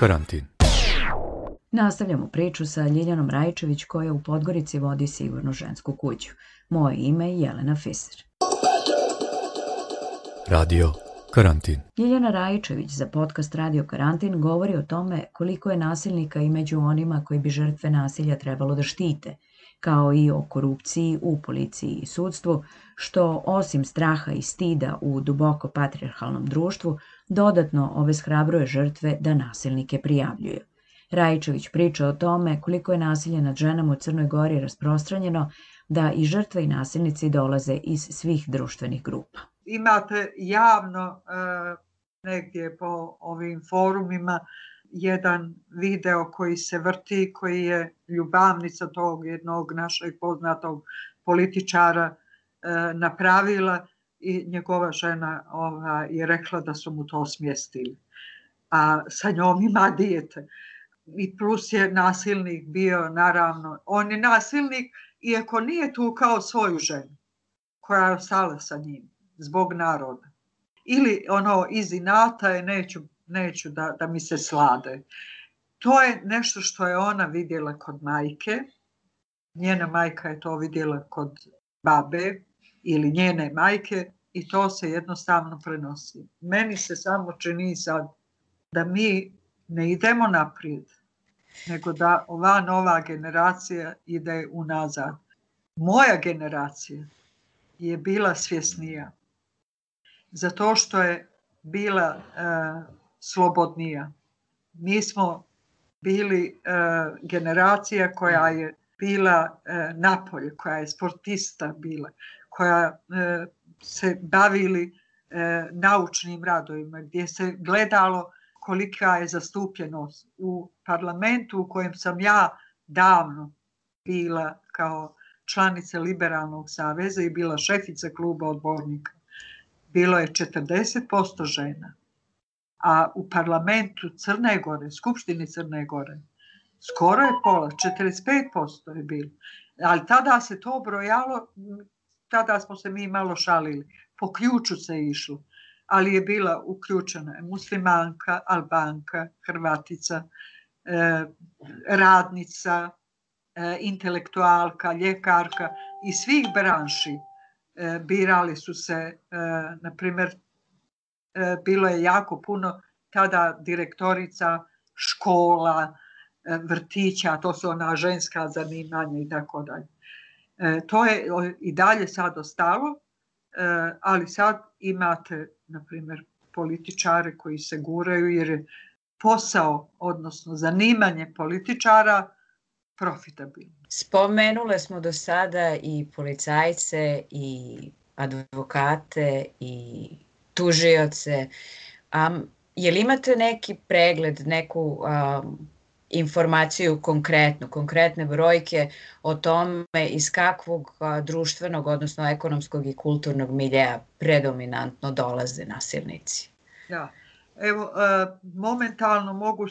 Karantin. Nastavljamo priču sa Ljiljanom Rajčević koja u Podgorici vodi sigurnu žensku kuću. Moje ime je Jelena Fiser. Radio Karantin. Ljiljana Rajičević za podcast Radio Karantin govori o tome koliko je nasilnika i među onima koji bi žrtve nasilja trebalo da štite, kao i o korupciji u policiji i sudstvu, što osim straha i stida u duboko patriarhalnom društvu – dodatno obeshrabruje žrtve da nasilnike prijavljuju. Rajičević priča o tome koliko je nasilje nad ženama u Crnoj Gori rasprostranjeno, da i žrtve i nasilnici dolaze iz svih društvenih grupa. Imate javno e, negdje po ovim forumima jedan video koji se vrti, koji je ljubavnica tog jednog našeg poznatog političara e, napravila i njegova žena ova, je rekla da su mu to osmjestili. A sa njom ima dijete. I plus je nasilnik bio, naravno. On je nasilnik, iako nije tu kao svoju ženu, koja je ostala sa njim, zbog naroda. Ili ono, iz inata je, neću, neću da, da mi se slade. To je nešto što je ona vidjela kod majke. Njena majka je to vidjela kod babe, ili njene majke i to se jednostavno prenosi. Meni se samo čini sad da mi ne idemo naprijed, nego da ova nova generacija ide unazad. Moja generacija je bila svjesnija zato što je bila e, slobodnija. Mi smo bili e, generacija koja je bila e, napolje, koja je sportista bila, koja e, se bavili e, naučnim radovima gdje se gledalo kolika je zastupljenost u parlamentu u kojem sam ja davno bila kao članice Liberalnog saveza i bila šefica kluba odbornika. Bilo je 40% žena. A u parlamentu Crne Gore, Skupštini Crne Gore, skoro je pola, 45% je bilo. Ali tada se to brojalo tada smo se mi malo šalili. Po ključu se išlo, ali je bila uključena muslimanka, albanka, hrvatica, e, radnica, e, intelektualka, ljekarka i svih branši e, birali su se, na primjer, bilo je jako puno tada direktorica škola, vrtića, to su ona ženska zanimanja i tako dalje. E, to je i dalje sad ostalo, e, ali sad imate, na primjer, političare koji se guraju jer je posao, odnosno zanimanje političara profitabilno. Spomenule smo do sada i policajce i advokate i tužioce. A, je li imate neki pregled, neku um, informaciju konkretnu, konkretne brojke o tome iz kakvog društvenog, odnosno ekonomskog i kulturnog miljeja predominantno dolaze nasilnici. Da. Evo, momentalno mogu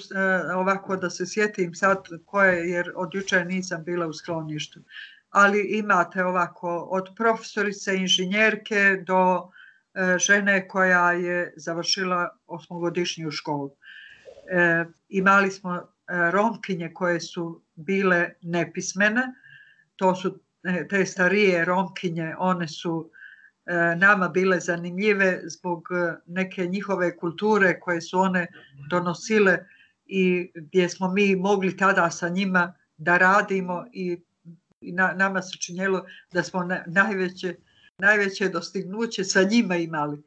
ovako da se sjetim sad koje, jer od jučer nisam bila u skloništu, ali imate ovako od profesorice inženjerke do e, žene koja je završila osmogodišnju školu. E, imali smo E, Romkinje koje su bile nepismene, to su e, te starije Romkinje, one su e, nama bile zanimljive zbog neke njihove kulture koje su one donosile i gdje smo mi mogli tada sa njima da radimo i na, nama se činjelo da smo na, najveće, najveće dostignuće sa njima imali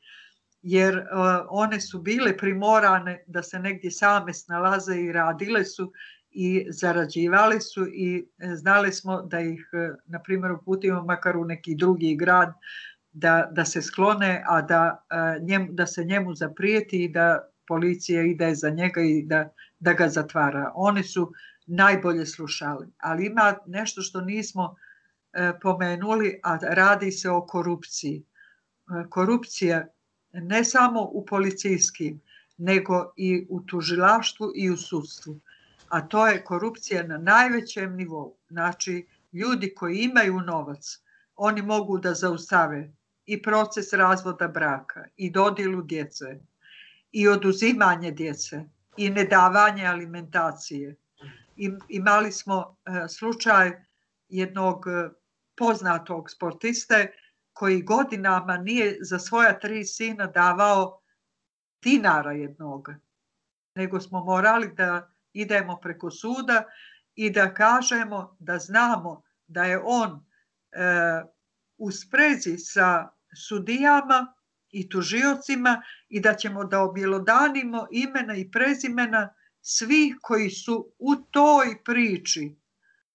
jer e, one su bile primorane da se negdje same snalaze i radile su i zarađivale su i e, znali smo da ih, e, na primjer, uputimo makar u neki drugi grad da, da se sklone, a da, njemu, da se njemu zaprijeti i da policija ide za njega i da, da ga zatvara. Oni su najbolje slušali, ali ima nešto što nismo pomenuli, a radi se o korupciji. korupcija ne samo u policijskim, nego i u tužilaštvu i u sudstvu. A to je korupcija na najvećem nivou. Znači, ljudi koji imaju novac, oni mogu da zaustave i proces razvoda braka, i dodilu djece, i oduzimanje djece, i nedavanje alimentacije. I, imali smo e, slučaj jednog e, poznatog sportiste koji godinama nije za svoja tri sina davao dinara jednog, nego smo morali da idemo preko suda i da kažemo da znamo da je on e, u sprezi sa sudijama i tužiocima i da ćemo da objelodanimo imena i prezimena svih koji su u toj priči.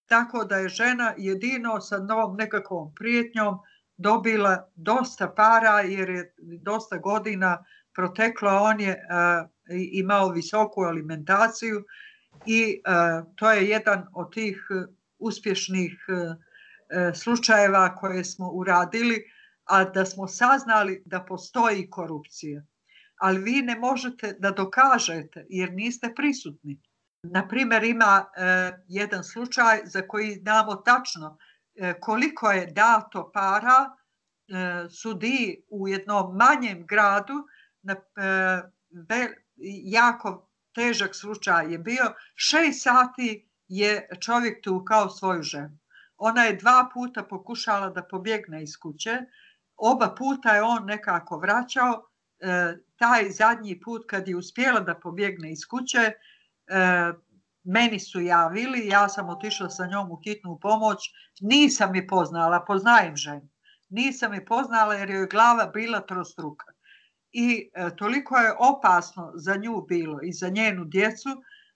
Tako da je žena jedino sa novom nekakvom prijetnjom dobila dosta para jer je dosta godina proteklo, on je a, e, imao visoku alimentaciju i a, e, to je jedan od tih uspješnih a, e, slučajeva koje smo uradili, a da smo saznali da postoji korupcija. Ali vi ne možete da dokažete jer niste prisutni. Na primjer, ima jedan slučaj za koji znamo tačno E, koliko je dato para e, sudi u jednom manjem gradu na e, jako težak slučaj je bio, šest sati je čovjek tukao svoju ženu. Ona je dva puta pokušala da pobjegne iz kuće, oba puta je on nekako vraćao, taj zadnji put kad je uspjela da pobjegne iz kuće, meni su javili, ja sam otišla sa njom u hitnu pomoć, nisam je poznala, poznajem ženu, nisam je poznala jer joj je glava bila trostruka. I e, toliko je opasno za nju bilo i za njenu djecu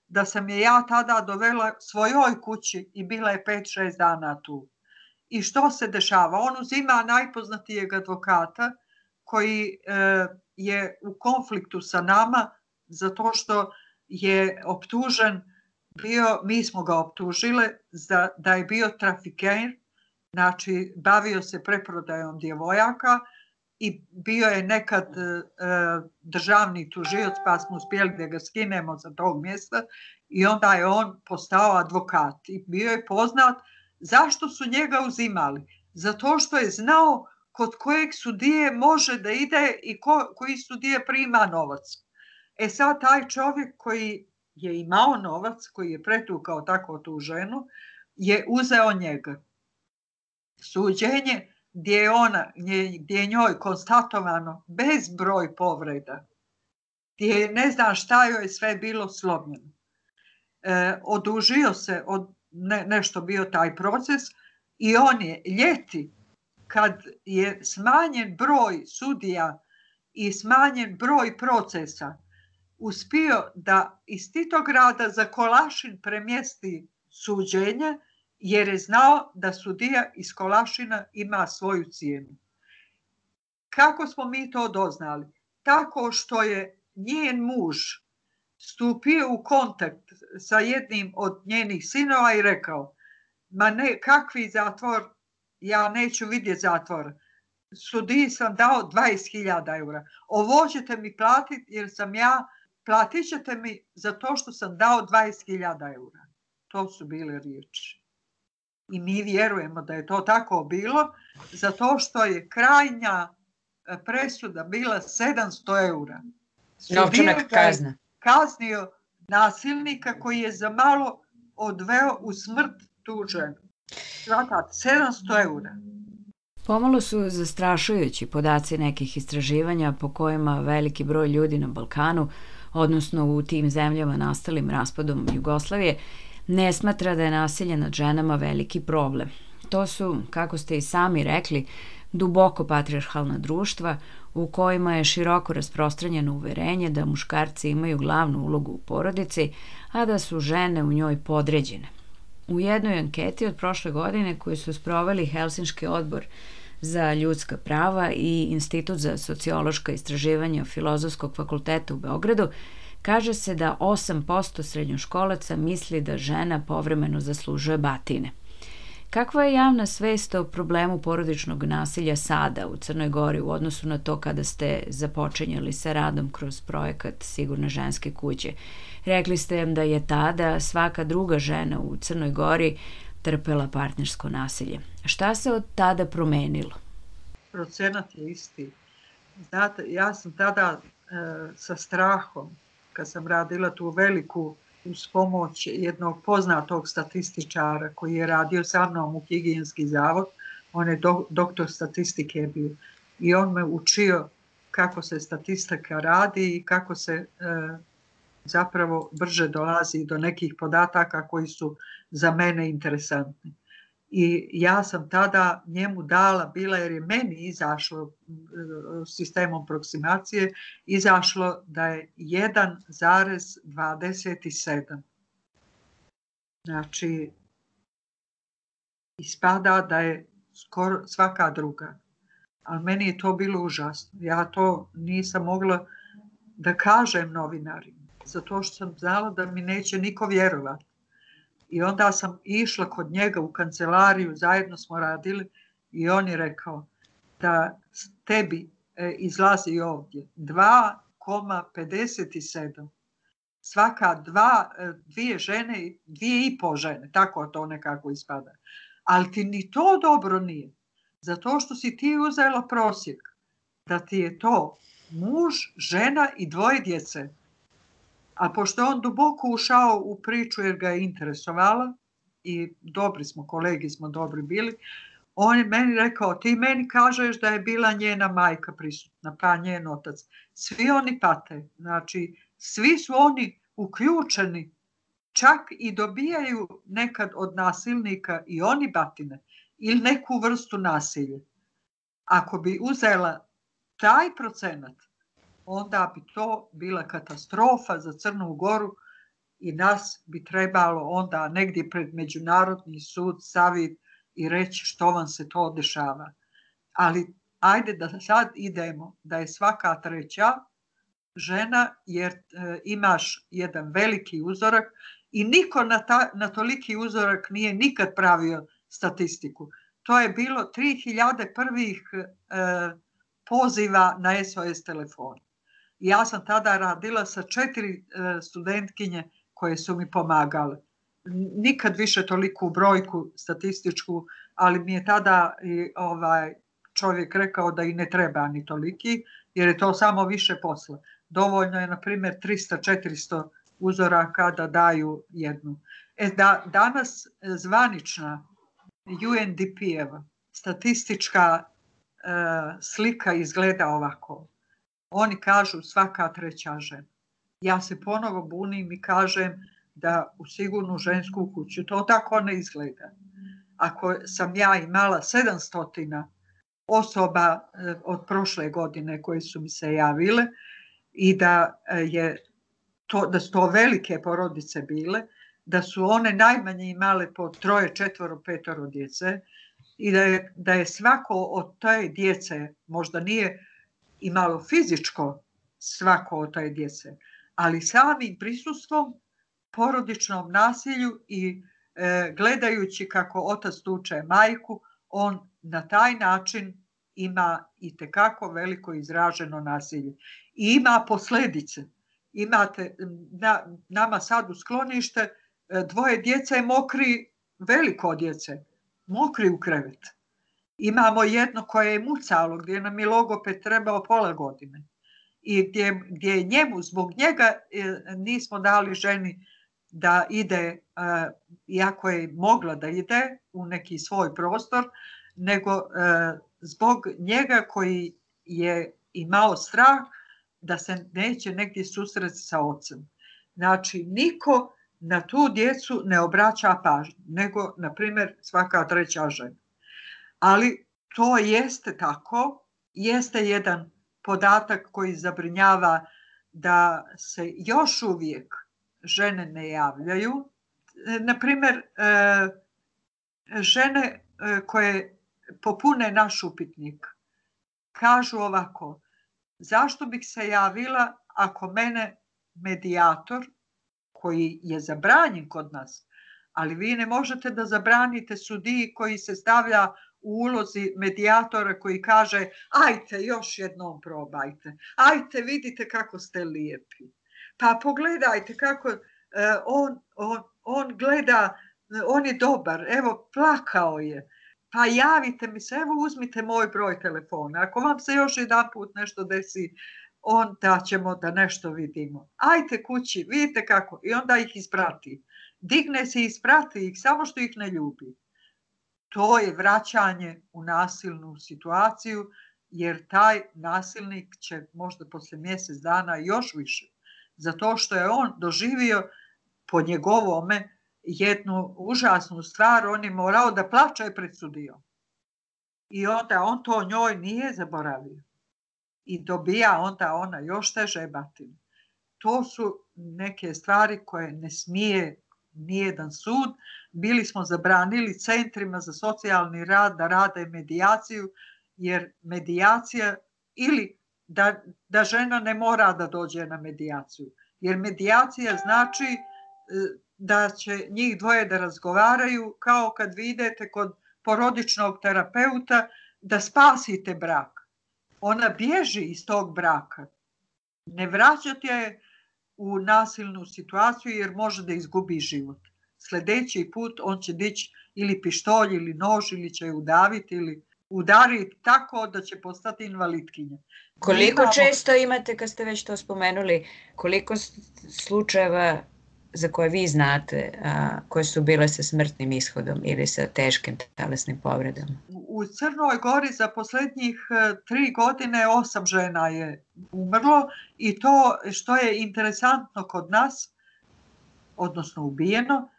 da sam je ja tada dovela svojoj kući i bila je 5-6 dana tu. I što se dešava? On uzima najpoznatijeg advokata koji e, je u konfliktu sa nama zato što je optužen bio, mi smo ga optužile za, da je bio trafiker, znači bavio se preprodajom djevojaka i bio je nekad e, e državni tužilac pa smo uspjeli da ga skinemo za tog mjesta i onda je on postao advokat i bio je poznat zašto su njega uzimali. Zato što je znao kod kojeg sudije može da ide i ko, koji sudije prima novac. E sad taj čovjek koji je imao novac koji je pretukao tako tu ženu, je uzeo njega. Suđenje gdje je, ona, gdje je njoj konstatovano bezbroj povreda, gdje je ne znam šta joj sve bilo slomljeno. E, odužio se, od, ne, nešto bio taj proces i on je ljeti kad je smanjen broj sudija i smanjen broj procesa, uspio da iz titog grada za Kolašin premjesti suđenje, jer je znao da sudija iz Kolašina ima svoju cijenu. Kako smo mi to doznali? Tako što je njen muž stupio u kontakt sa jednim od njenih sinova i rekao ma ne, kakvi zatvor, ja neću vidjeti zatvor. Sudiji sam dao 20.000 eura. Ovo ćete mi platiti jer sam ja platit ćete mi za to što sam dao 20.000 eura. To su bile riječi. I mi vjerujemo da je to tako bilo, zato što je krajnja e, presuda bila 700 eura. Novčana kazna. Kaznio nasilnika koji je za malo odveo u smrt tu ženu. Zvatat, 700 eura. Pomalo su zastrašujući podaci nekih istraživanja po kojima veliki broj ljudi na Balkanu odnosno u tim zemljama nastalim raspadom Jugoslavije, ne smatra da je nasilje nad ženama veliki problem. To su, kako ste i sami rekli, duboko patriarhalna društva u kojima je široko rasprostranjeno uverenje da muškarci imaju glavnu ulogu u porodici, a da su žene u njoj podređene. U jednoj anketi od prošle godine koju su sproveli Helsinški odbor za ljudska prava i Institut za sociološka istraživanja Filozofskog fakulteta u Beogradu, kaže se da 8% srednjoškolaca misli da žena povremeno zaslužuje batine. Kakva je javna svest o problemu porodičnog nasilja sada u Crnoj Gori u odnosu na to kada ste započinjali sa radom kroz projekat Sigurne ženske kuće? Rekli ste da je tada svaka druga žena u Crnoj Gori trpela partnersko nasilje. Šta se od tada promenilo? Procenat je isti. Znate, ja sam tada e, sa strahom, kad sam radila tu veliku uz pomoć jednog poznatog statističara koji je radio sa mnom u higijenski zavod, on je do, doktor statistike bio i on me učio kako se statistika radi i kako se e, zapravo brže dolazi do nekih podataka koji su za mene interesantni. I ja sam tada njemu dala, bila jer je meni izašlo sistemom proksimacije, izašlo da je 1,27. Znači, ispada da je skoro svaka druga. Ali meni je to bilo užasno. Ja to nisam mogla da kažem novinarima zato što sam znala da mi neće niko vjerovati. I onda sam išla kod njega u kancelariju, zajedno smo radili i on je rekao da tebi e, izlazi ovdje 2,57. Svaka dva, e, dvije žene, dvije i po žene, tako to nekako ispada. Ali ti ni to dobro nije. Zato što si ti uzela prosjek. Da ti je to muž, žena i dvoje djece. A pošto je on duboko ušao u priču jer ga je interesovala i dobri smo, kolegi smo dobri bili, on je meni rekao, ti meni kažeš da je bila njena majka prisutna, pa njen otac. Svi oni pate, znači svi su oni uključeni, čak i dobijaju nekad od nasilnika i oni batine ili neku vrstu nasilja. Ako bi uzela taj procenat, onda bi to bila katastrofa za Crnu Goru i nas bi trebalo onda negdje pred Međunarodni sud savit i reći što vam se to dešava. Ali ajde da sad idemo da je svaka treća žena jer e, imaš jedan veliki uzorak i niko na, ta, na toliki uzorak nije nikad pravio statistiku. To je bilo 3000 prvih e, poziva na SOS telefon. Ja sam tada radila sa četiri e, studentkinje koje su mi pomagale. Nikad više toliku brojku statističku, ali mi je tada i ovaj čovjek rekao da i ne treba ni toliki, jer je to samo više posla. Dovoljno je, na primjer, 300-400 uzora kada daju jednu. E, da, danas e, zvanična UNDP-eva statistička e, slika izgleda ovako. Oni kažu svaka treća žena. Ja se ponovo bunim i kažem da u sigurnu žensku kuću to tako ne izgleda. Ako sam ja imala 700 osoba e, od prošle godine koje su mi se javile i da e, je to, da su to velike porodice bile, da su one najmanje imale po troje, četvoro, petoro djece i da je, da je svako od te djece, možda nije i malo fizičko svako od toj djece, ali samim prisustvom, porodičnom nasilju i e, gledajući kako otac tuče majku, on na taj način ima i tekako veliko izraženo nasilje. I ima posledice. Imate, na, nama sad u sklonište e, dvoje djece mokri, veliko djece, mokri u krevet Imamo jedno koje je mucalo, gdje nam je logoped trebao pola godine. I gdje, gdje njemu, zbog njega e, nismo dali ženi da ide, e, iako je mogla da ide u neki svoj prostor, nego e, zbog njega koji je imao strah da se neće negdje susreti sa ocem. Znači, niko na tu djecu ne obraća pažnju, nego, na primjer, svaka treća žena ali to jeste tako, jeste jedan podatak koji zabrinjava da se još uvijek žene ne javljaju. Na primer, e, žene e, koje popune naš upitnik kažu ovako, zašto bih se javila ako mene medijator koji je zabranjen kod nas, ali vi ne možete da zabranite sudiji koji se stavlja u ulozi medijatora koji kaže ajte još jednom probajte, ajte vidite kako ste lijepi. Pa pogledajte kako uh, on, on, on gleda, on je dobar, evo plakao je, pa javite mi se, evo uzmite moj broj telefona, ako vam se još jedan put nešto desi, onda ćemo da nešto vidimo. Ajte kući, vidite kako. I onda ih isprati. Digne se i isprati ih, samo što ih ne ljubi to je vraćanje u nasilnu situaciju jer taj nasilnik će možda posle mjesec dana još više zato što je on doživio po njegovome jednu užasnu stvar, on je morao da plače pred sudijom. I onda on to njoj nije zaboravio. I dobija onda ona još teže batine. To su neke stvari koje ne smije nijedan sud. Bili smo zabranili centrima za socijalni rad da rade medijaciju, jer medijacija ili da, da žena ne mora da dođe na medijaciju. Jer medijacija znači e, da će njih dvoje da razgovaraju kao kad vi idete kod porodičnog terapeuta da spasite brak. Ona bježi iz tog braka. Ne vraćate je u nasilnu situaciju jer može da izgubi život. Sledeći put on će dići ili pištolj ili nož ili će je udaviti ili udariti tako da će postati invalidkinja. Koliko imamo... često imate, kad ste već to spomenuli, koliko slučajeva za koje vi znate a, koje su bile sa smrtnim ishodom ili sa teškim telesnim povredama? U Crnoj Gori za poslednjih e, tri godine osam žena je umrlo i to što je interesantno kod nas, odnosno ubijeno,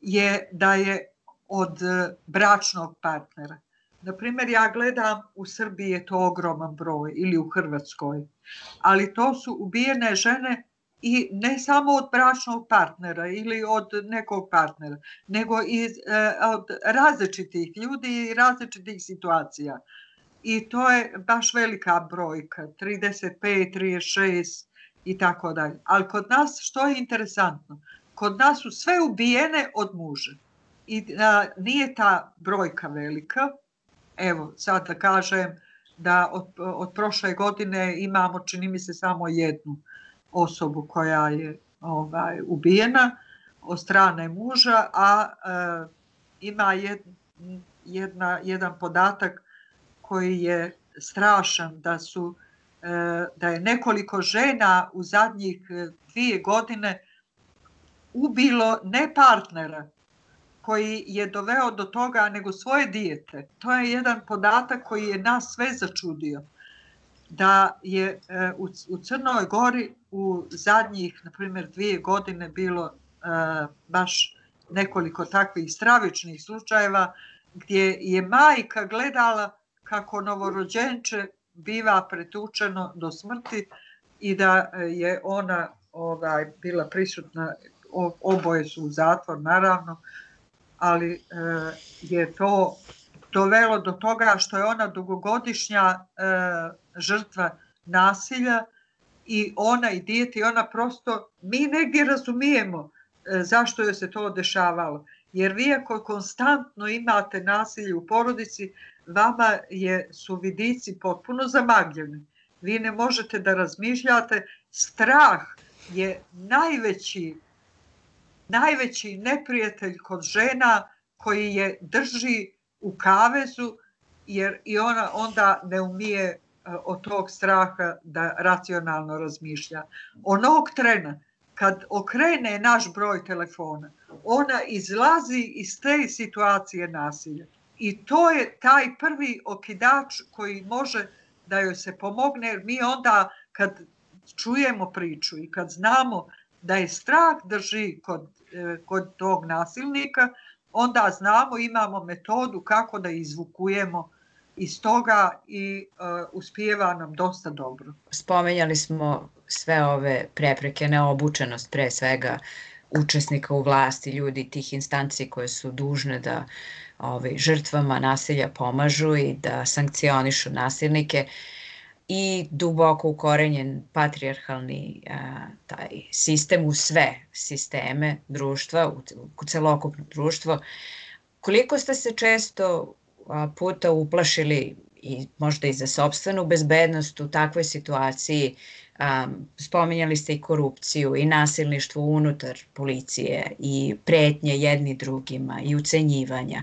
je da je od e, bračnog partnera. Na primjer, ja gledam u Srbiji je to ogroman broj ili u Hrvatskoj, ali to su ubijene žene i ne samo od bračnog partnera ili od nekog partnera, nego i e, od različitih ljudi i različitih situacija. I to je baš velika brojka, 35, 36 i tako dalje. Ali kod nas što je interesantno? Kod nas su sve ubijene od muža. I a, nije ta brojka velika. Evo, sad da kažem da od, od prošle godine imamo, čini mi se, samo jednu osobu koja je ovaj, ubijena od strane muža, a e, ima jed, jedna, jedan podatak koji je strašan da su e, da je nekoliko žena u zadnjih e, dvije godine ubilo ne partnera koji je doveo do toga nego svoje dijete. To je jedan podatak koji je nas sve začudio da je e, u Crnoj Gori u zadnjih, na primjer, dvije godine bilo e, baš nekoliko takvih stravičnih slučajeva gdje je majka gledala kako novorođenče biva pretučeno do smrti i da e, je ona ovaj, bila prisutna, oboje su u zatvor naravno, ali je to dovelo do toga što je ona dugogodišnja žrtva nasilja i ona i dijete i ona prosto, mi negdje razumijemo e, zašto joj se to dešavalo. Jer vi ako konstantno imate nasilje u porodici, vama je su vidici potpuno zamagljeni. Vi ne možete da razmišljate. Strah je najveći, najveći neprijatelj kod žena koji je drži u kavezu jer i ona onda ne umije E, od tog straha da racionalno razmišlja. Onog trena kad okrene naš broj telefona, ona izlazi iz te situacije nasilja. I to je taj prvi okidač koji može da joj se pomogne, mi onda kad čujemo priču i kad znamo da je strah drži da kod, e, kod tog nasilnika, onda znamo, imamo metodu kako da izvukujemo iz toga i uh, uspijeva nam dosta dobro. Spomenjali smo sve ove prepreke, neobučenost pre svega učesnika u vlasti, ljudi tih instanci koje su dužne da ovaj, žrtvama nasilja pomažu i da sankcionišu nasilnike i duboko ukorenjen patrijarhalni a, e, taj sistem u sve sisteme društva, u, u celokupno društvo. Koliko ste se često puta uplašili i možda i za sobstvenu bezbednost u takvoj situaciji. Um, spominjali ste i korupciju i nasilništvo unutar policije i pretnje jedni drugima i ucenjivanja.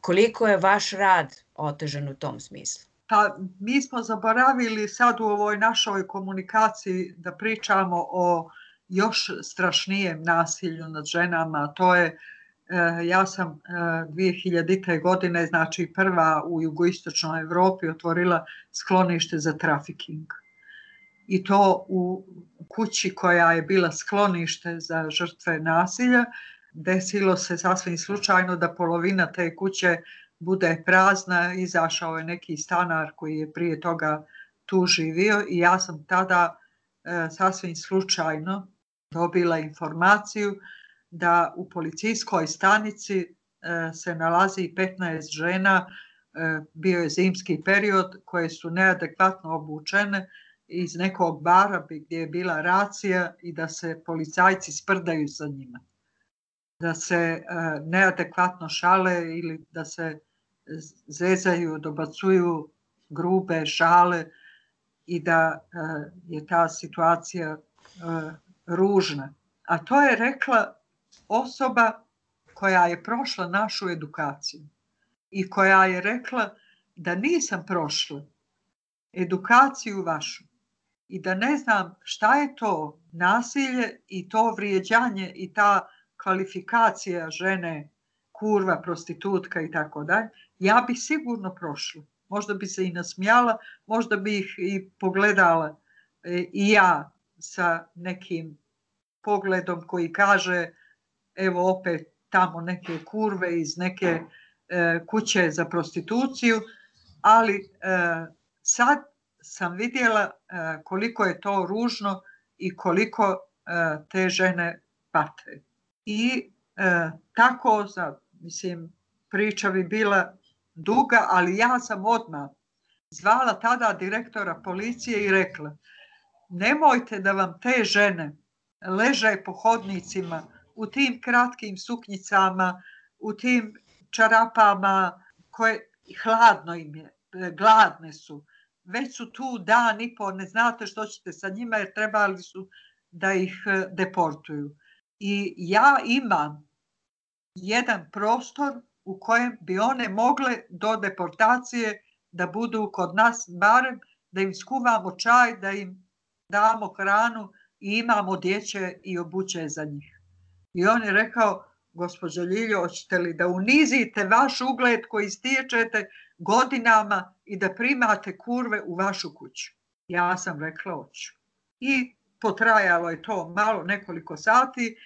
Koliko je vaš rad otežan u tom smislu? Pa mi smo zaboravili sad u ovoj našoj komunikaciji da pričamo o još strašnijem nasilju nad ženama, to je Eh, ja sam 2000. Eh, godine, znači prva u jugoistočnoj Evropi, otvorila sklonište za trafiking. I to u kući koja je bila sklonište za žrtve nasilja, desilo se sasvim slučajno da polovina te kuće bude prazna, izašao je neki stanar koji je prije toga tu živio i ja sam tada e, sasvim slučajno dobila informaciju da u policijskoj stanici e, se nalazi 15 žena, e, bio je zimski period, koje su neadekvatno obučene iz nekog bara gdje je bila racija i da se policajci sprdaju sa njima. Da se e, neadekvatno šale ili da se zezaju, dobacuju grube šale i da je ta situacija ružna. A to je rekla osoba koja je prošla našu edukaciju i koja je rekla da nisam prošla edukaciju vašu i da ne znam šta je to nasilje i to vrijeđanje i ta kvalifikacija žene kurva, prostitutka i tako dalje, ja bi sigurno prošla. Možda bi se i nasmijala, možda bi ih i pogledala e, i ja sa nekim pogledom koji kaže evo opet tamo neke kurve iz neke e, kuće za prostituciju, ali e, sad sam vidjela e, koliko je to ružno i koliko e, te žene pate. I e, tako, za, mislim, priča bi bila duga, ali ja sam odmah zvala tada direktora policije i rekla nemojte da vam te žene leže po hodnicima u tim kratkim suknjicama, u tim čarapama koje hladno im je, gladne su. Već su tu dan i po, ne znate što ćete sa njima jer trebali su da ih e, deportuju. I ja imam jedan prostor u kojem bi one mogle do deportacije da budu kod nas barem da im skuvamo čaj, da im damo hranu i imamo djeće i obuće za njih. I on je rekao, gospođo Ljiljo, hoćete li da unizite vaš ugled koji stječete godinama i da primate kurve u vašu kuću? Ja sam rekla, hoću. I potrajalo je to malo, nekoliko sati.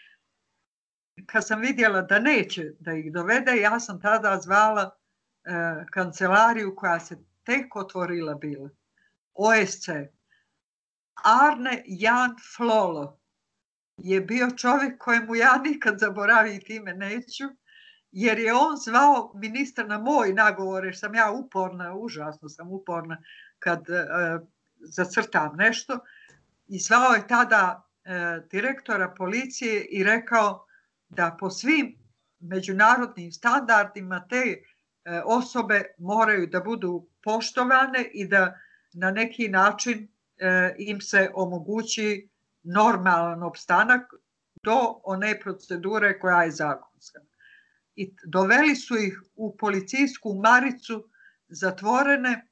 Kad sam vidjela da neće da ih dovede, ja sam tada zvala e, kancelariju koja se tek otvorila bila. OSC. Arne Jan Flolo je bio čovjek kojemu ja nikad zaboraviti ime neću, jer je on zvao ministra na moj nagovor, jer sam ja uporna, užasno sam uporna kad e, zacrtam nešto. I zvao je tada e, direktora policije i rekao da po svim međunarodnim standardima te e, osobe moraju da budu poštovane i da na neki način e, im se omogući normalan opstanak do one procedure koja je zakonska. I doveli su ih u policijsku maricu zatvorene.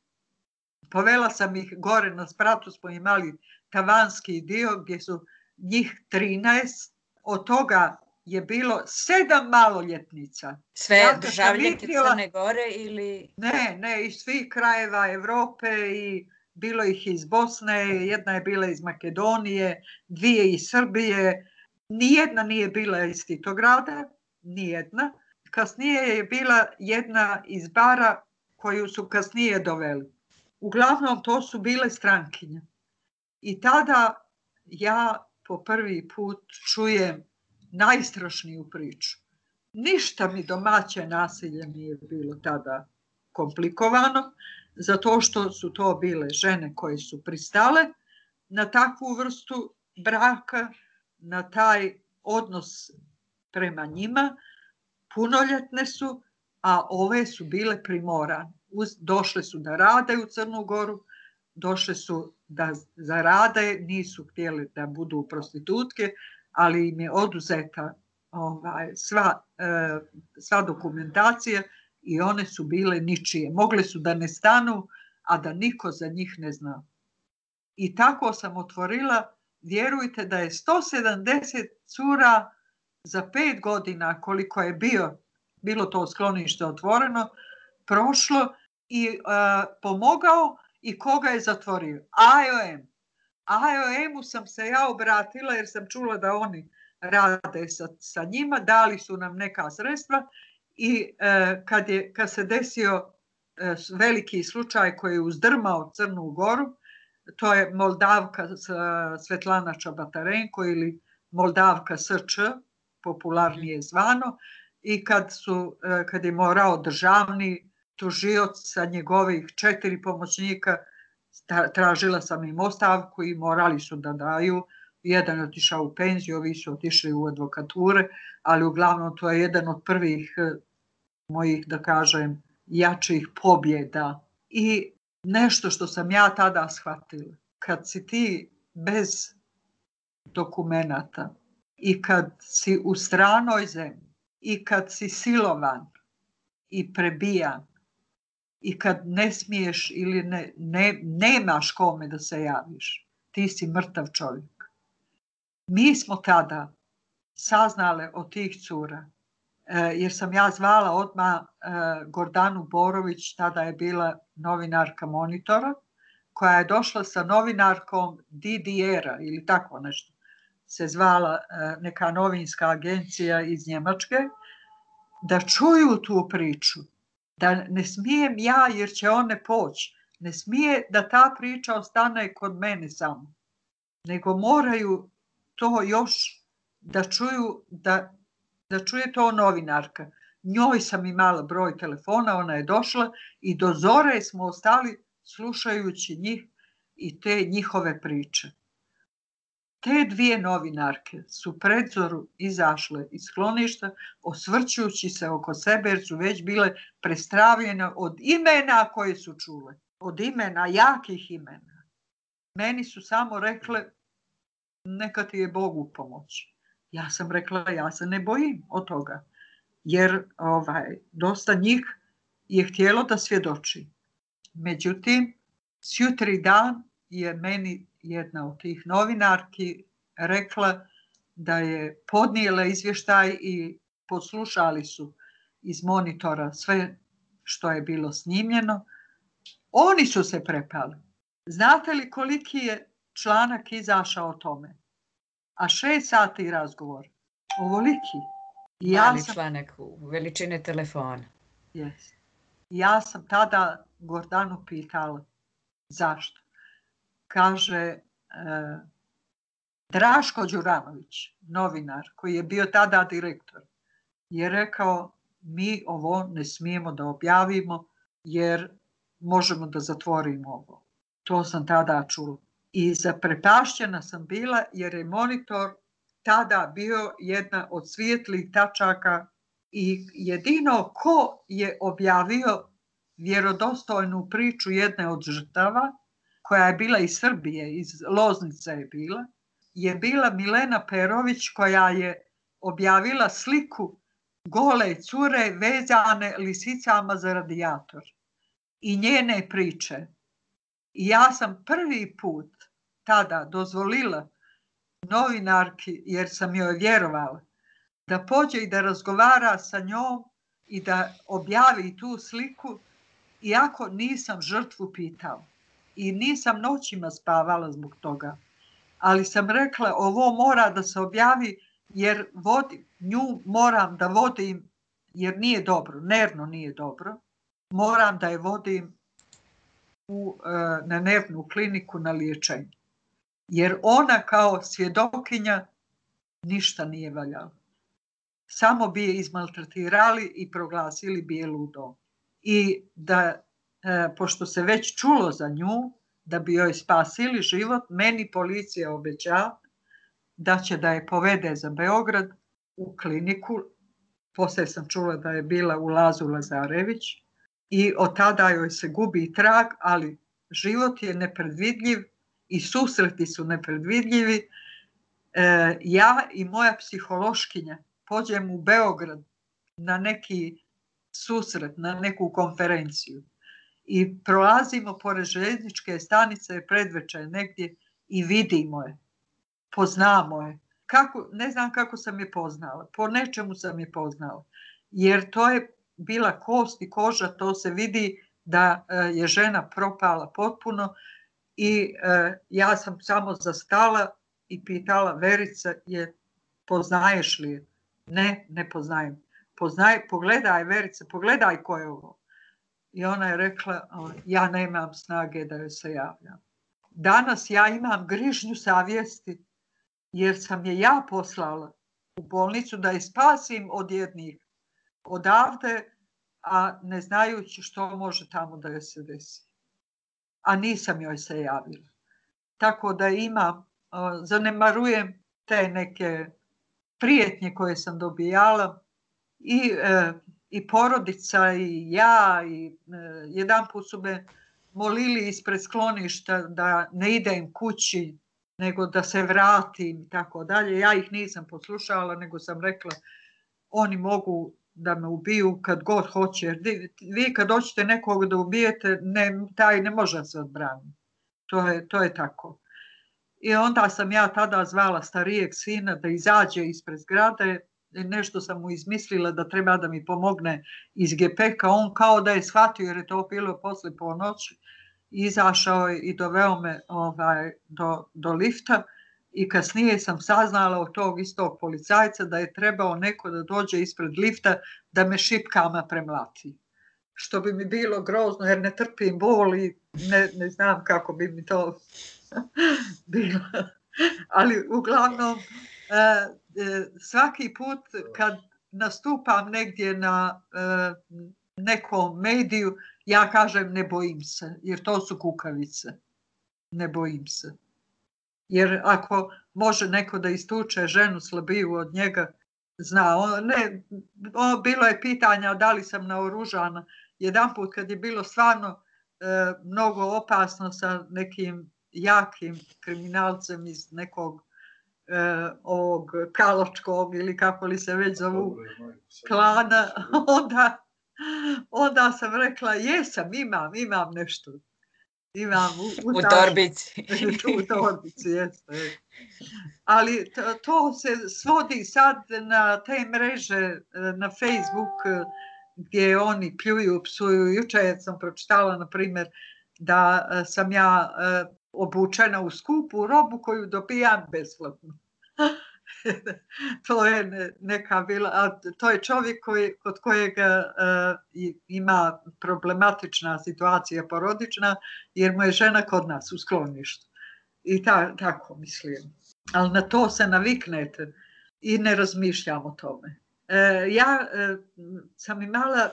Povela sam ih gore na spratu, smo imali tavanski dio gdje su njih 13, od toga je bilo sedam maloljetnica. Sve državljenke Crne Gore ili... Ne, ne, iz svih krajeva Evrope i bilo ih iz Bosne, jedna je bila iz Makedonije, dvije iz Srbije, nijedna nije bila iz Titograda, nijedna. Kasnije je bila jedna iz Bara koju su kasnije doveli. Uglavnom to su bile strankinje. I tada ja po prvi put čujem najstrašniju priču. Ništa mi domaće nasilje nije bilo tada komplikovano zato što su to bile žene koje su pristale na takvu vrstu braka, na taj odnos prema njima, punoljetne su, a ove su bile primorane. Došle su da rade u Crnu Goru, došle su da zarade, nisu htjeli da budu prostitutke, ali im je oduzeta ovaj, sva, e, sva dokumentacija i one su bile ničije. Mogle su da ne stanu, a da niko za njih ne zna. I tako sam otvorila, vjerujte da je 170 cura za pet godina koliko je bio, bilo to sklonište otvoreno, prošlo i e, pomogao i koga je zatvorio? IOM. E IOM-u e sam se ja obratila jer sam čula da oni rade sa, sa njima, dali su nam neka sredstva i e, kad, je, kad se desio e, veliki slučaj koji je uzdrmao Crnu Goru, to je Moldavka e, Svetlana Čabatarenko ili Moldavka SČ, popularnije mhm. zvano, i kad, su, e, kad je morao državni tužioc sa njegovih četiri pomoćnika, tražila sam im ostavku i morali su da daju jedan otišao u penziju, ovi su otišli u advokature, ali uglavnom to je jedan od prvih mojih, da kažem, jačih pobjeda i nešto što sam ja tada shvatila. Kad si ti bez dokumenata i kad si u stranoj zemlji i kad si silovan i prebijan i kad ne smiješ ili ne, ne, nemaš kome da se javiš, ti si mrtav čovjek. Mi smo tada saznale od tih cura E, jer sam ja zvala odma e, Gordanu Borović, tada je bila novinarka monitora, koja je došla sa novinarkom DDR-a ili tako nešto se zvala e, neka novinska agencija iz Njemačke, da čuju tu priču, da ne smijem ja jer će one poći, ne smije da ta priča ostane kod mene samo, nego moraju to još da čuju da da čuje to novinarka. Njoj sam imala broj telefona, ona je došla i do zore smo ostali slušajući njih i te njihove priče. Te dvije novinarke su predzoru izašle iz skloništa, osvrćujući se oko sebe jer su već bile prestravljene od imena koje su čule. Od imena, jakih imena. Meni su samo rekle, neka ti je Bog u pomoći. Ja sam rekla, ja se ne bojim od toga. Jer ovaj, dosta njih je htjelo da svjedoči. Međutim, sjutri dan je meni jedna od tih novinarki rekla da je podnijela izvještaj i poslušali su iz monitora sve što je bilo snimljeno. Oni su se prepali. Znate li koliki je članak izašao o tome? a šest sati razgovor. Ovoliki. I ja Mali sam, članak u veličine telefona. Yes. Ja sam tada Gordanu pitala zašto. Kaže e, Draško Đuranović, novinar koji je bio tada direktor, je rekao mi ovo ne smijemo da objavimo jer možemo da zatvorimo ovo. To sam tada čula i zaprepašćena sam bila jer je monitor tada bio jedna od svijetlih tačaka i jedino ko je objavio vjerodostojnu priču jedne od žrtava, koja je bila iz Srbije, iz Loznice je bila, je bila Milena Perović koja je objavila sliku gole cure vezane lisicama za radijator i njene priče. I ja sam prvi put tada dozvolila novinarki, jer sam joj vjerovala, da pođe i da razgovara sa njom i da objavi tu sliku, iako nisam žrtvu pitao. I nisam noćima spavala zbog toga. Ali sam rekla, ovo mora da se objavi jer vodim, nju moram da vodim, jer nije dobro, nervno nije dobro. Moram da je vodim u, eh, na nervnu kliniku na liječenje jer ona kao svjedokinja ništa nije valjala. Samo bi je izmaltretirali i proglasili bi je ludom. I da, e, pošto se već čulo za nju, da bi joj spasili život, meni policija obećava da će da je povede za Beograd u kliniku. Poslije sam čula da je bila u Lazu Lazarević i od tada joj se gubi trag, ali život je nepredvidljiv i susreti su nepredvidljivi. E, ja i moja psihološkinja pođem u Beograd na neki susret, na neku konferenciju i prolazimo pored željezničke stanice predveče negdje i vidimo je, poznamo je. Kako, ne znam kako sam je poznala, po nečemu sam je poznala. Jer to je bila kost i koža, to se vidi da e, je žena propala potpuno, i e, ja sam samo zastala i pitala Verica je poznaješ li je? Ne, ne poznajem. Poznaj, pogledaj Verica, pogledaj ko je ovo. I ona je rekla ja nemam snage da joj se javljam. Danas ja imam grižnju savjesti jer sam je ja poslala u bolnicu da je spasim od jednih odavde, a ne znajući što može tamo da joj se desi a nisam joj se javila. Tako da ima, zanemarujem te neke prijetnje koje sam dobijala i, e, i porodica i ja i e, jedan put su me molili ispred skloništa da ne idem kući nego da se vratim i tako dalje. Ja ih nisam poslušala, nego sam rekla oni mogu da me ubiju kad god hoće. Jer vi kad hoćete nekog da ubijete, ne, taj ne može se odbraniti. To je, to je tako. I onda sam ja tada zvala starijeg sina da izađe ispred zgrade. I Nešto sam mu izmislila da treba da mi pomogne iz gepeka. On kao da je shvatio jer je to bilo posle ponoći. Izašao je i doveo me ovaj, do, do lifta i kasnije sam saznala od tog istog policajca da je trebao neko da dođe ispred lifta da me šipkama premlati. Što bi mi bilo grozno jer ne trpim bol i ne, ne znam kako bi mi to bilo. Ali uglavnom eh, eh, svaki put kad nastupam negdje na eh, nekom mediju ja kažem ne bojim se jer to su kukavice. Ne bojim se. Jer ako može neko da istuče ženu slabiju od njega, zna. ne, on, bilo je pitanja da li sam naoružana. Jedan put kad je bilo stvarno e, mnogo opasno sa nekim jakim kriminalcem iz nekog e, ovog kaločkog ili kako li se već zovu klana, da onda, onda sam rekla jesam, imam, imam nešto imam u, u, u torbici. u torbici, jeste. Ali to, to se svodi sad na te mreže, e, na Facebook, e, gdje oni pljuju, psuju. Juče sam pročitala, na primjer, da e, sam ja obučena u skupu robu koju dobijam besplatno. to je neka bila, a to je čovjek koji, kod kojeg uh, ima problematična situacija porodična, jer mu je žena kod nas u skloništu. I ta, tako mislim. Ali na to se naviknete i ne razmišljam o tome. E, ja e, sam imala e,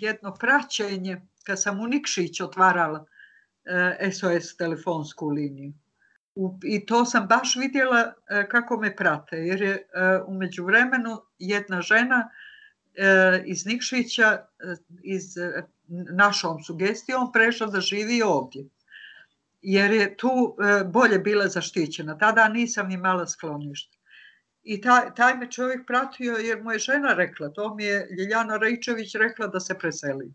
jedno praćenje kad sam u Nikšić otvarala SOS e, telefonsku liniju. I to sam baš vidjela e, kako me prate, jer je e, umeđu vremenu jedna žena e, iz Nikšića, iz, našom sugestijom, prešla da živi ovdje. Jer je tu bolje bila zaštićena. Tada nisam imala sklonište. I taj, taj me čovjek pratio jer mu je žena rekla, to mi je Ljiljana Rajčević rekla da se preseli.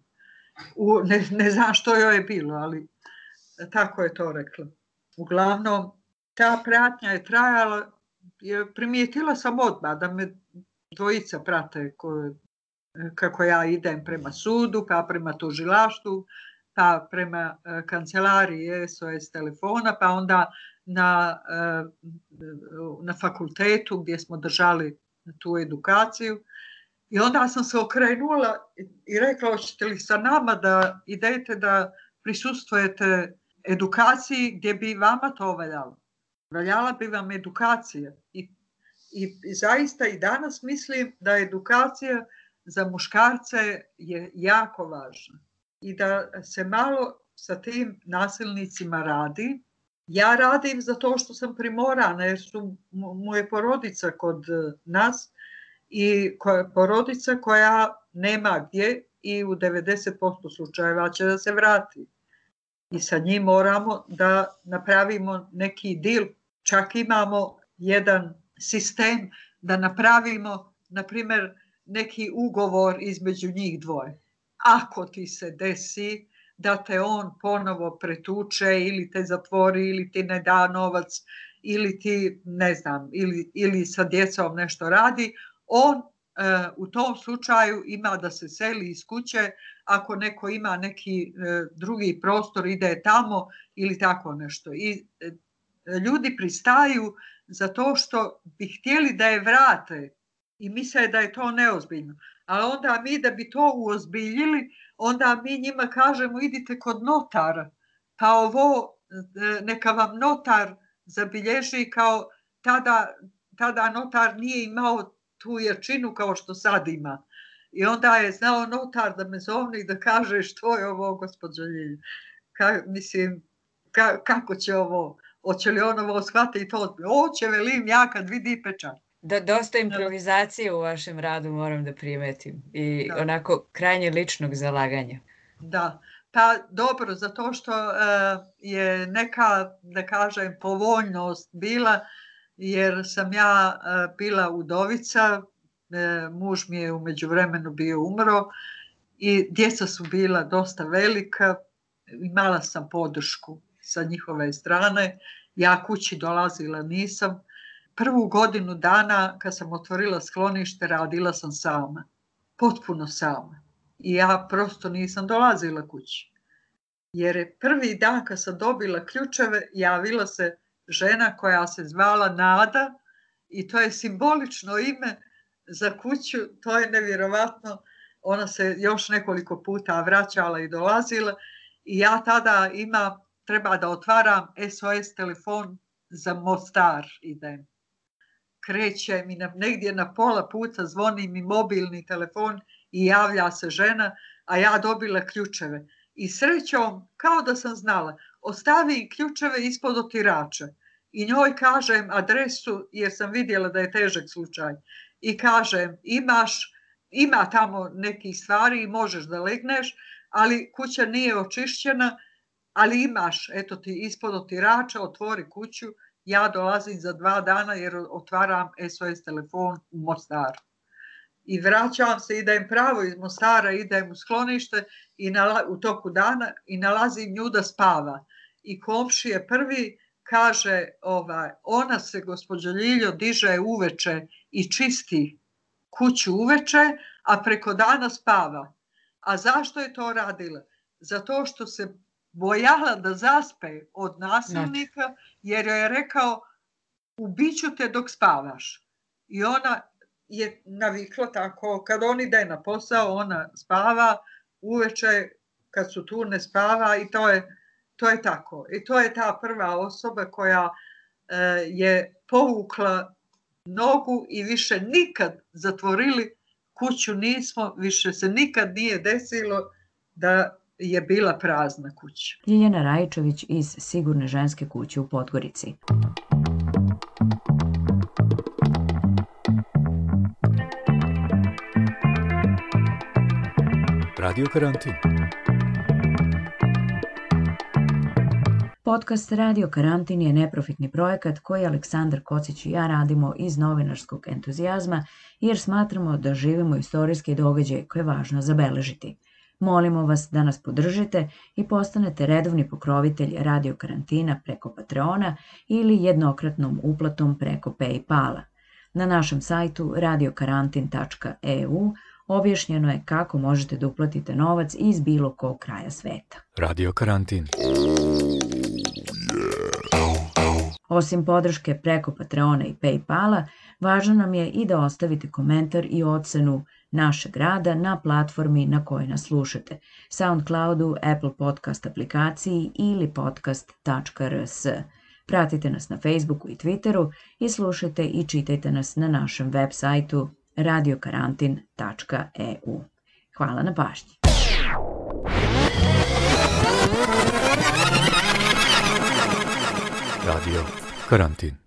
U, ne znam što joj je bilo, ali tako je to rekla. Uglavnom, ta pratnja je trajala, je primijetila sam odmah da me dvojica prate koje, kako ja idem prema sudu, pa prema tužilaštu, pa prema e, kancelariji SOS telefona, pa onda na, e, na fakultetu gdje smo držali tu edukaciju. I onda sam se okrenula i rekla, hoćete li sa nama da idete da prisustvujete edukaciji gdje bi vama to valjalo. Valjala bi vam edukacija. I, i, I zaista i danas mislim da edukacija za muškarce je jako važna. I da se malo sa tim nasilnicima radi. Ja radim zato što sam primorana jer su moje porodica kod e, nas i koja, porodica koja nema gdje i u 90% slučajeva će da se vrati i sa njim moramo da napravimo neki dil. Čak imamo jedan sistem da napravimo, na primer, neki ugovor između njih dvoje. Ako ti se desi da te on ponovo pretuče ili te zatvori ili ti ne da novac ili ti ne znam ili, ili sa djecom nešto radi, on e, u tom slučaju ima da se seli iz kuće ako neko ima neki e, drugi prostor ide tamo ili tako nešto. I e, ljudi pristaju zato što bi htjeli da je vrate i misle da je to neozbiljno. Ali onda mi da bi to uozbiljili, onda mi njima kažemo idite kod notara, pa ovo e, neka vam notar zabilježi kao tada, tada notar nije imao tu jačinu kao što sad ima. I onda je znao notar da me zovne i da kaže što je ovo gospođo Ljilj. Ka, mislim, ka, kako će ovo, hoće li on ovo shvatiti to? Hoće, velim ja kad vidi pečar. Da, dosta da. improvizacije u vašem radu moram da primetim i da. onako krajnje ličnog zalaganja. Da, pa dobro, zato što e, je neka, da kažem, povoljnost bila, jer sam ja e, bila udovica, E, muž mi je umeđu vremenu bio umro i djeca su bila dosta velika, imala sam podršku sa njihove strane, ja kući dolazila nisam. Prvu godinu dana kad sam otvorila sklonište radila sam sama, potpuno sama. I ja prosto nisam dolazila kući. Jer je prvi dan kad sam dobila ključeve javila se žena koja se zvala Nada i to je simbolično ime za kuću, to je nevjerovatno. Ona se još nekoliko puta vraćala i dolazila i ja tada ima, treba da otvaram SOS telefon za Mostar idem. Kreće mi na, negdje na pola puta zvoni mi mobilni telefon i javlja se žena, a ja dobila ključeve. I srećom, kao da sam znala, ostavi ključeve ispod otirača i njoj kažem adresu jer sam vidjela da je težak slučaj i kažem imaš, ima tamo nekih stvari i možeš da legneš, ali kuća nije očišćena, ali imaš, eto ti ispod otirača, otvori kuću, ja dolazim za dva dana jer otvaram SOS telefon u Mostaru. I vraćam se, idem pravo iz Mostara, idem u sklonište i nala, u toku dana i nalazim nju da spava. I komši je prvi kaže, ovaj, ona se, gospođa Ljiljo, diže uveče i čisti kuću uveče, a preko dana spava. A zašto je to radila? Zato što se bojala da zaspe od nasilnika, jer joj je rekao, ubiću te dok spavaš. I ona je navikla tako, kad on ide na posao, ona spava, uveče kad su tu ne spava i to je to je tako. I to je ta prva osoba koja e, je povukla nogu i više nikad zatvorili kuću nismo, više se nikad nije desilo da je bila prazna kuća. Ljiljana Rajičević iz Sigurne ženske kuće u Podgorici. Radio Karantin. Podcast Radio Karantin je neprofitni projekat koji Aleksandar Kocić i ja radimo iz novinarskog entuzijazma jer smatramo da živimo istorijske događaje koje je važno zabeležiti. Molimo vas da nas podržite i postanete redovni pokrovitelj Radio Karantina preko Patreona ili jednokratnom uplatom preko Paypala. Na našem sajtu radiokarantin.eu objašnjeno je kako možete da uplatite novac iz bilo kog kraja sveta. Radio Karantin. Osim podrške preko Patreona i Paypala, važno nam je i da ostavite komentar i ocenu našeg rada na platformi na kojoj nas slušate, SoundCloudu, Apple Podcast aplikaciji ili podcast.rs. Pratite nas na Facebooku i Twitteru i slušajte i čitajte nas na našem web sajtu radiokarantin.eu. Hvala na pažnji. Radyo Karantin